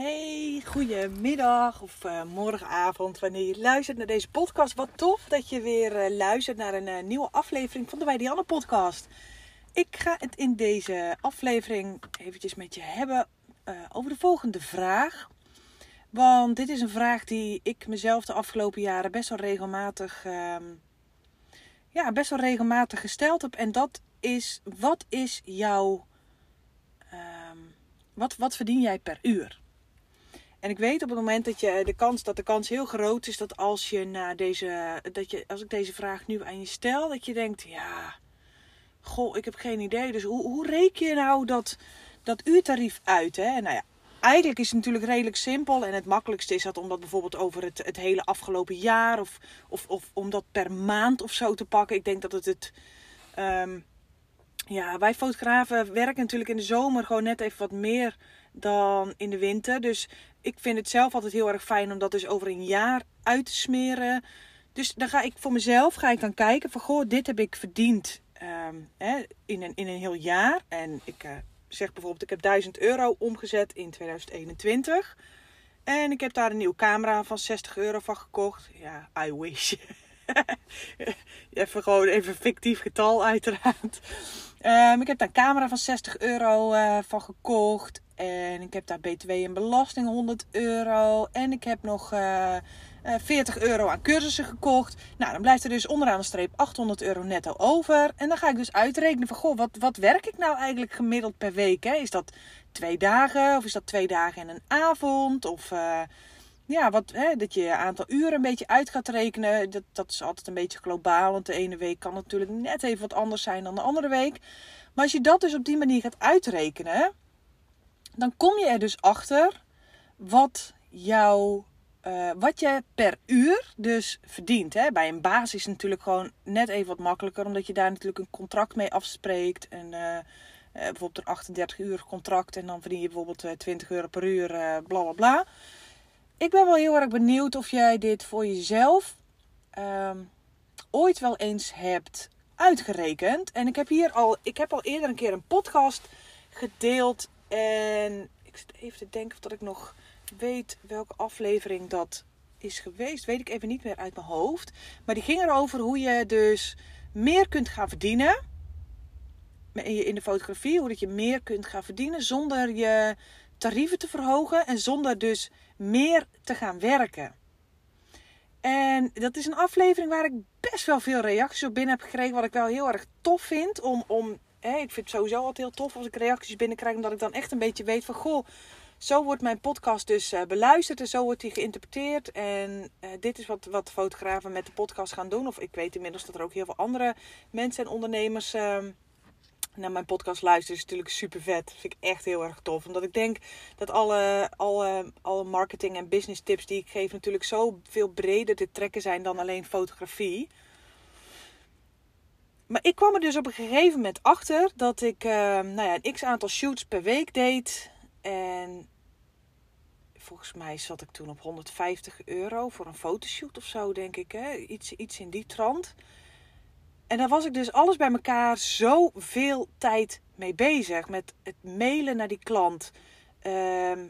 Hey, goedemiddag of uh, morgenavond wanneer je luistert naar deze podcast. Wat tof dat je weer uh, luistert naar een uh, nieuwe aflevering van de Wijdianne podcast. Ik ga het in deze aflevering eventjes met je hebben over de volgende vraag. Want dit is een vraag die ik mezelf de afgelopen jaren best wel regelmatig, ehm, ja, best wel regelmatig gesteld heb. En dat is, wat is jouw, um, wat, wat verdien jij per uur? En ik weet op het moment dat je de kans dat de kans heel groot is dat als je na deze dat je als ik deze vraag nu aan je stel, dat je denkt, ja, goh, ik heb geen idee. Dus hoe, hoe reken je nou dat, dat uurtarief uit? Hè? Nou ja, eigenlijk is het natuurlijk redelijk simpel. En het makkelijkste is dat om dat bijvoorbeeld over het, het hele afgelopen jaar of, of, of om dat per maand of zo te pakken. Ik denk dat het het. Um, ja, wij fotografen werken natuurlijk in de zomer gewoon net even wat meer dan in de winter. Dus ik vind het zelf altijd heel erg fijn om dat dus over een jaar uit te smeren. Dus dan ga ik voor mezelf ga ik dan kijken van goh, dit heb ik verdiend um, hè, in, een, in een heel jaar. En ik uh, zeg bijvoorbeeld, ik heb 1000 euro omgezet in 2021. En ik heb daar een nieuwe camera van 60 euro van gekocht. Ja, I wish. even gewoon even fictief getal uiteraard. Um, ik heb daar een camera van 60 euro uh, van gekocht. En ik heb daar btw en belasting 100 euro. En ik heb nog uh, uh, 40 euro aan cursussen gekocht. Nou, dan blijft er dus onderaan de streep 800 euro netto over. En dan ga ik dus uitrekenen van, goh, wat, wat werk ik nou eigenlijk gemiddeld per week? Hè? Is dat twee dagen? Of is dat twee dagen en een avond? Of... ja, wat, hè, dat je aantal uren een beetje uit gaat rekenen. Dat, dat is altijd een beetje globaal. Want de ene week kan natuurlijk net even wat anders zijn dan de andere week. Maar als je dat dus op die manier gaat uitrekenen, dan kom je er dus achter wat jouw. Uh, wat je per uur dus verdient. Hè? Bij een baas is het natuurlijk gewoon net even wat makkelijker. Omdat je daar natuurlijk een contract mee afspreekt. En uh, uh, bijvoorbeeld een 38 uur contract. En dan verdien je bijvoorbeeld 20 euro per uur. bla bla bla ik ben wel heel erg benieuwd of jij dit voor jezelf um, ooit wel eens hebt uitgerekend. En ik heb hier al, ik heb al eerder een keer een podcast gedeeld. En ik zit even te denken of dat ik nog weet welke aflevering dat is geweest. Weet ik even niet meer uit mijn hoofd. Maar die ging erover hoe je dus meer kunt gaan verdienen. In de fotografie, hoe dat je meer kunt gaan verdienen zonder je tarieven te verhogen en zonder dus meer te gaan werken. En dat is een aflevering waar ik best wel veel reacties op binnen heb gekregen. Wat ik wel heel erg tof vind. Om, om, ik vind het sowieso altijd heel tof als ik reacties binnenkrijg. Omdat ik dan echt een beetje weet van... Goh, zo wordt mijn podcast dus uh, beluisterd en zo wordt die geïnterpreteerd. En uh, dit is wat, wat fotografen met de podcast gaan doen. Of ik weet inmiddels dat er ook heel veel andere mensen en ondernemers... Uh, naar mijn podcast luisteren is natuurlijk super vet. Dat vind ik echt heel erg tof. Omdat ik denk dat alle, alle, marketing en business tips die ik geef natuurlijk zo veel breder te trekken zijn dan alleen fotografie. Maar ik kwam er dus op een gegeven moment achter dat ik uh, nou ja, een x aantal shoots per week deed. En volgens mij zat ik toen op 150 euro voor een fotoshoot of zo, denk ik. Hè? Iets, iets in die trant. En daar was ik dus alles bij elkaar zoveel tijd mee bezig. Met het mailen naar die klant. Uh,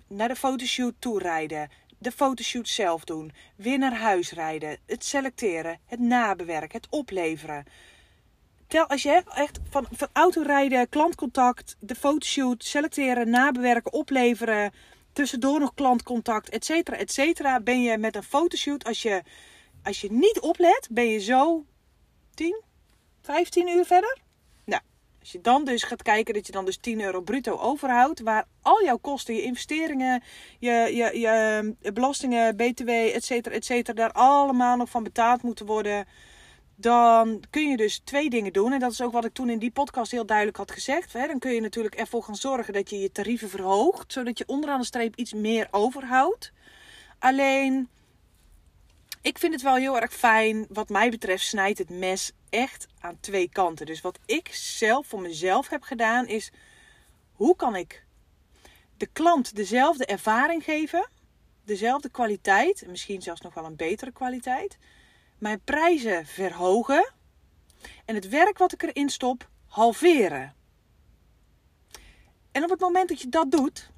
naar de fotoshoot toe rijden. De fotoshoot zelf doen. Weer naar huis rijden. Het selecteren. Het nabewerken. Het opleveren. Tel, als je echt van, van autorijden, klantcontact, de fotoshoot, selecteren, nabewerken, opleveren. Tussendoor nog klantcontact, et cetera, et cetera. Ben je met een fotoshoot, als je, als je niet oplet, ben je zo 10, 15 uur verder. Nou, als je dan dus gaat kijken dat je dan dus 10 euro bruto overhoudt, waar al jouw kosten, je investeringen, je, je, je belastingen, btw, et cetera, et cetera, daar allemaal nog van betaald moeten worden. dan kun je dus twee dingen doen. En dat is ook wat ik toen in die podcast heel duidelijk had gezegd. Dan kun je natuurlijk ervoor gaan zorgen dat je je tarieven verhoogt, zodat je onderaan de streep iets meer overhoudt. Alleen, ik vind het wel heel erg fijn. Wat mij betreft snijdt het mes echt aan twee kanten. Dus wat ik zelf voor mezelf heb gedaan is: hoe kan ik de klant dezelfde ervaring geven, dezelfde kwaliteit, misschien zelfs nog wel een betere kwaliteit, mijn prijzen verhogen en het werk wat ik erin stop halveren. En op het moment dat je dat doet,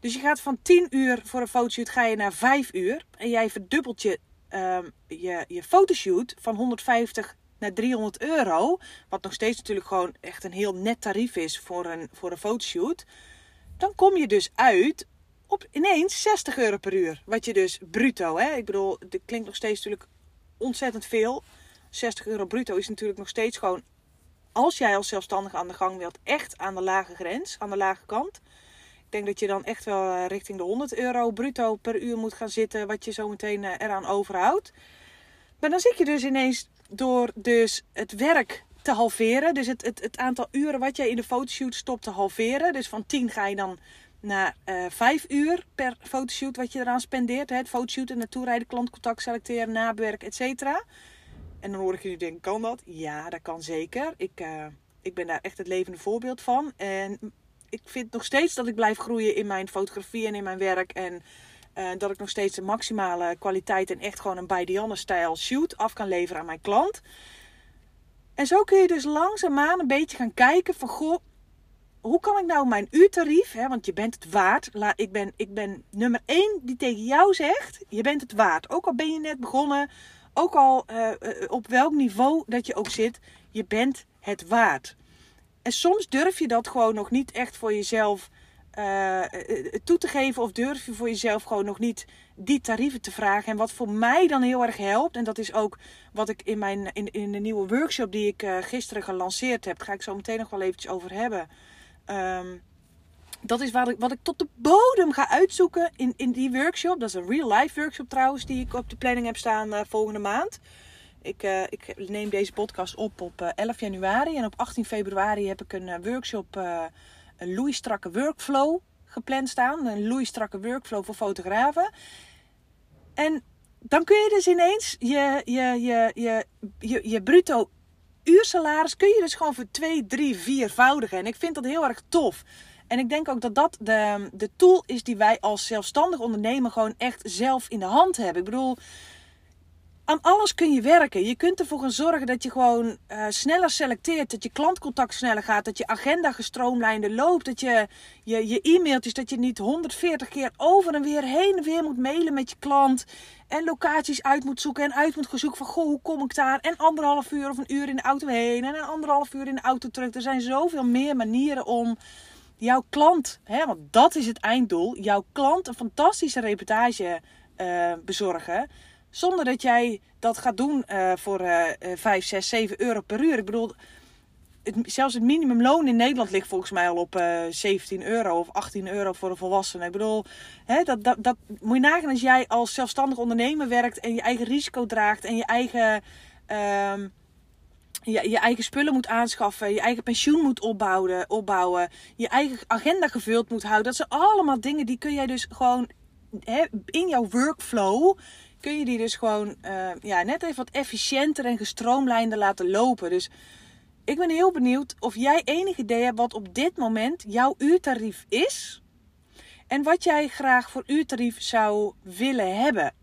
dus je gaat van 10 uur voor een fotoshoot ga je naar 5 uur en jij verdubbelt je, um, je, je fotoshoot van 150 naar 300 euro, wat nog steeds natuurlijk gewoon echt een heel net tarief is voor een, voor een fotoshoot, dan kom je dus uit op ineens 60 euro per uur. Wat je dus bruto, hè? Ik bedoel, dit klinkt nog steeds natuurlijk ontzettend veel. 60 euro bruto is natuurlijk nog steeds gewoon, als jij als zelfstandige aan de gang wilt, echt aan de lage grens, aan de lage kant. Ik denk dat je dan echt wel eh, richting de 100 euro bruto per uur moet gaan zitten, wat je zo meteen eh, eraan overhoudt. Maar dan zit je dus ineens door dus het werk te halveren. Dus het, het, het aantal uren wat jij in de fotoshoot stopt te halveren. Dus van 10 ga je dan naar eh, 5 uur per fotoshoot wat je eraan spendeert. Hè? Het fotoshoot en naartoe rijden, klantcontact selecteren, nabewerk, et cetera. En dan hoor ik jullie denken, kan dat? Ja, dat kan zeker. Ik, uh, ik ben daar echt het levende voorbeeld van. En ik vind nog steeds dat ik blijf groeien in mijn fotografie en in mijn werk. En uh, dat ik nog steeds de maximale kwaliteit en echt gewoon een bij Dianne-stijl shoot af kan leveren aan mijn klant. En zo kun je dus langzaamaan een beetje gaan kijken van, goh, hoe kan ik nou mijn uurtarief, hè, want je bent het waard. ik, ben, ik ben nummer één die tegen jou zegt, je bent het waard. Ook al ben je net begonnen, ook al uh, op welk niveau dat je ook zit, je bent het waard. En soms durf je dat gewoon nog niet echt voor jezelf uh, toe te geven of durf je voor jezelf gewoon nog niet die tarieven te vragen. En wat voor mij dan heel erg helpt, en dat is ook wat ik in, mijn, in, in de nieuwe workshop die ik uh, gisteren gelanceerd heb, ga ik zo meteen nog wel eventjes over hebben. Um, dat is wat ik, wat ik tot de bodem ga uitzoeken in, in die workshop. Dat is een real life workshop trouwens, die ik op de planning heb staan uh, volgende maand. Ik, ik neem deze podcast op op 11 januari. En op 18 februari heb ik een workshop een loeistrakke workflow gepland staan. Een loeistrakke workflow voor fotografen. En dan kun je dus ineens je, je, je, je, je, je bruto uursalaris kun je dus gewoon voor 2, 3, 4voudigen. En ik vind dat heel erg tof. En ik denk ook dat dat de, de tool is die wij als zelfstandig ondernemer gewoon echt zelf in de hand hebben. Ik bedoel, aan alles kun je werken. Je kunt ervoor gaan zorgen dat je gewoon uh, sneller selecteert. Dat je klantcontact sneller gaat. Dat je agenda gestroomlijnder loopt. Dat je je, je e-mailtjes, dat je niet 140 keer over en weer heen en weer moet mailen met je klant. En locaties uit moet zoeken en uit moet gaan zoeken van goh, hoe kom ik daar? En anderhalf uur of een uur in de auto heen. En anderhalf uur in de auto terug. Er zijn zoveel meer manieren om jouw klant, hè, want dat is het einddoel. Jouw klant een fantastische reportage uh, bezorgen zonder dat jij dat gaat doen uh, voor uh, 5, 6, 7 euro per uur. Ik bedoel, het, zelfs het minimumloon in Nederland ligt volgens mij al op uh, eh, 17 euro of 18 euro voor een volwassene. Ik bedoel, hè, dat, dat, dat moet je nagaan als jij als zelfstandig ondernemer werkt en je eigen risico draagt en je eigen. Um, je, je eigen spullen moet aanschaffen, je eigen pensioen moet opbouwen, opbouwen, je eigen agenda gevuld moet houden. Dat zijn allemaal dingen die kun jij dus gewoon hè, in jouw workflow kun je die dus gewoon uh, ja, net even wat efficiënter en gestroomlijnder laten lopen. Dus ik ben heel benieuwd of jij enig idee hebt wat op dit moment jouw uurtarief is. En wat jij graag voor uurtarief zou willen hebben.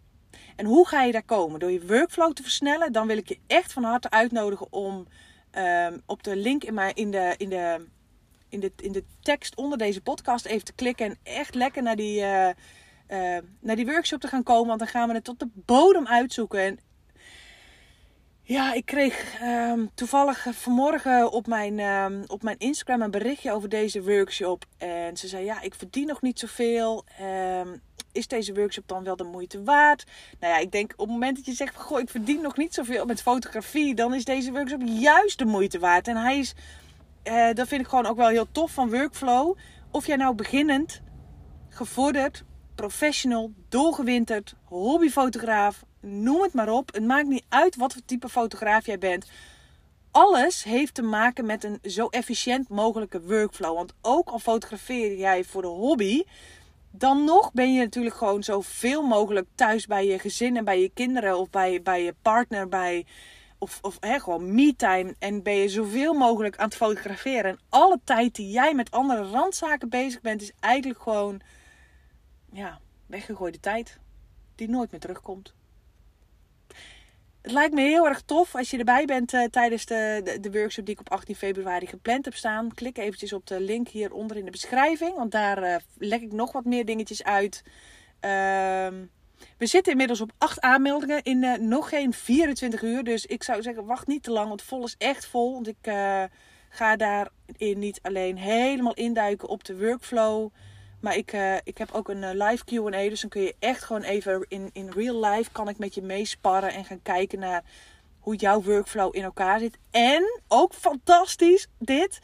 En hoe ga je daar komen? Door je workflow te versnellen. Dan wil ik je echt van harte uitnodigen om uh, op de link in, mijn, in, de, in, de, in, de, in de tekst onder deze podcast even te klikken. En echt lekker naar die, uh, uh, naar die workshop te gaan komen. Want dan gaan we het tot de bodem uitzoeken. En ja, ik kreeg um, toevallig vanmorgen op mijn, um, op mijn Instagram een berichtje over deze workshop. En ze zei: Ja, ik verdien nog niet zoveel. Um, is deze workshop dan wel de moeite waard? Nou ja, ik denk op het moment dat je zegt: Goh, ik verdien nog niet zoveel met fotografie. Dan is deze workshop juist de moeite waard. En hij is, uh, dat vind ik gewoon ook wel heel tof van workflow. Of jij nou beginnend, gevorderd professional, doorgewinterd, hobbyfotograaf, noem het maar op. Het maakt niet uit wat voor type fotograaf jij bent. Alles heeft te maken met een zo efficiënt mogelijke workflow. Want ook al fotografeer jij voor de hobby, dan nog ben je natuurlijk gewoon zoveel mogelijk thuis bij je gezin en bij je kinderen of bij, bij je partner, bij, of, of hè, gewoon me-time. En ben je zoveel mogelijk aan het fotograferen. En alle tijd die jij met andere randzaken bezig bent, is eigenlijk gewoon ja, weggegooide tijd. Die nooit meer terugkomt. Het lijkt me heel erg tof als je erbij bent uh, tijdens de, de, workshop die ik op 18 februari gepland heb staan. Klik eventjes op de link hieronder in de beschrijving, want daar uh, leg ik nog wat meer dingetjes uit. Uh, we zitten inmiddels op 8 aanmeldingen in uh, nog geen 24 uur. Dus ik zou zeggen, wacht niet te lang, want vol is echt vol. Want ik ga daarin niet alleen helemaal induiken op de workflow. Maar ik, uh, ik heb ook een uh, live QA. Dus dan kun je echt gewoon even in, in real life kan ik met je meesparren en gaan kijken naar hoe jouw workflow in elkaar zit. En ook fantastisch, dit.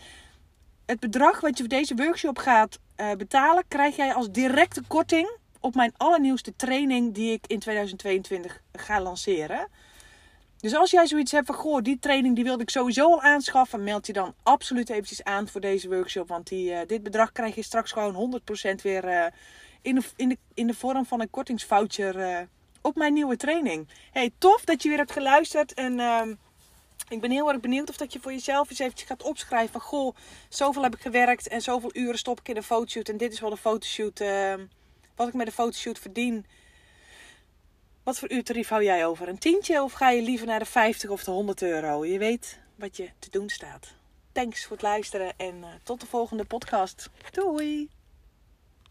Het bedrag wat je voor deze workshop gaat uh, betalen, krijg jij als directe korting op mijn allernieuwste training die ik in 2022 ga lanceren. Dus als jij zoiets hebt van, goh, die training die wilde ik sowieso al aanschaffen, meld je dan absoluut eventjes aan voor deze workshop. Want die, uh, dit bedrag krijg je straks gewoon 100% weer uh, in, de, in, de, in de vorm van een kortingsvoucher uh, op mijn nieuwe training. Hey, tof dat je weer hebt geluisterd en... Ehm, ik ben heel erg benieuwd of dat je voor jezelf eens eventjes gaat opschrijven van... Goh, zoveel heb ik gewerkt en zoveel uren stop ik in de fotoshoot. En dit is wel de fotoshoot, ehm, wat ik met de fotoshoot verdien. Wat voor uurtarief hou jij over? Een tientje of ga je liever naar de 50 of de 100 euro? Je weet wat je te doen staat. Thanks voor het luisteren en uh, tot de volgende podcast. Doei!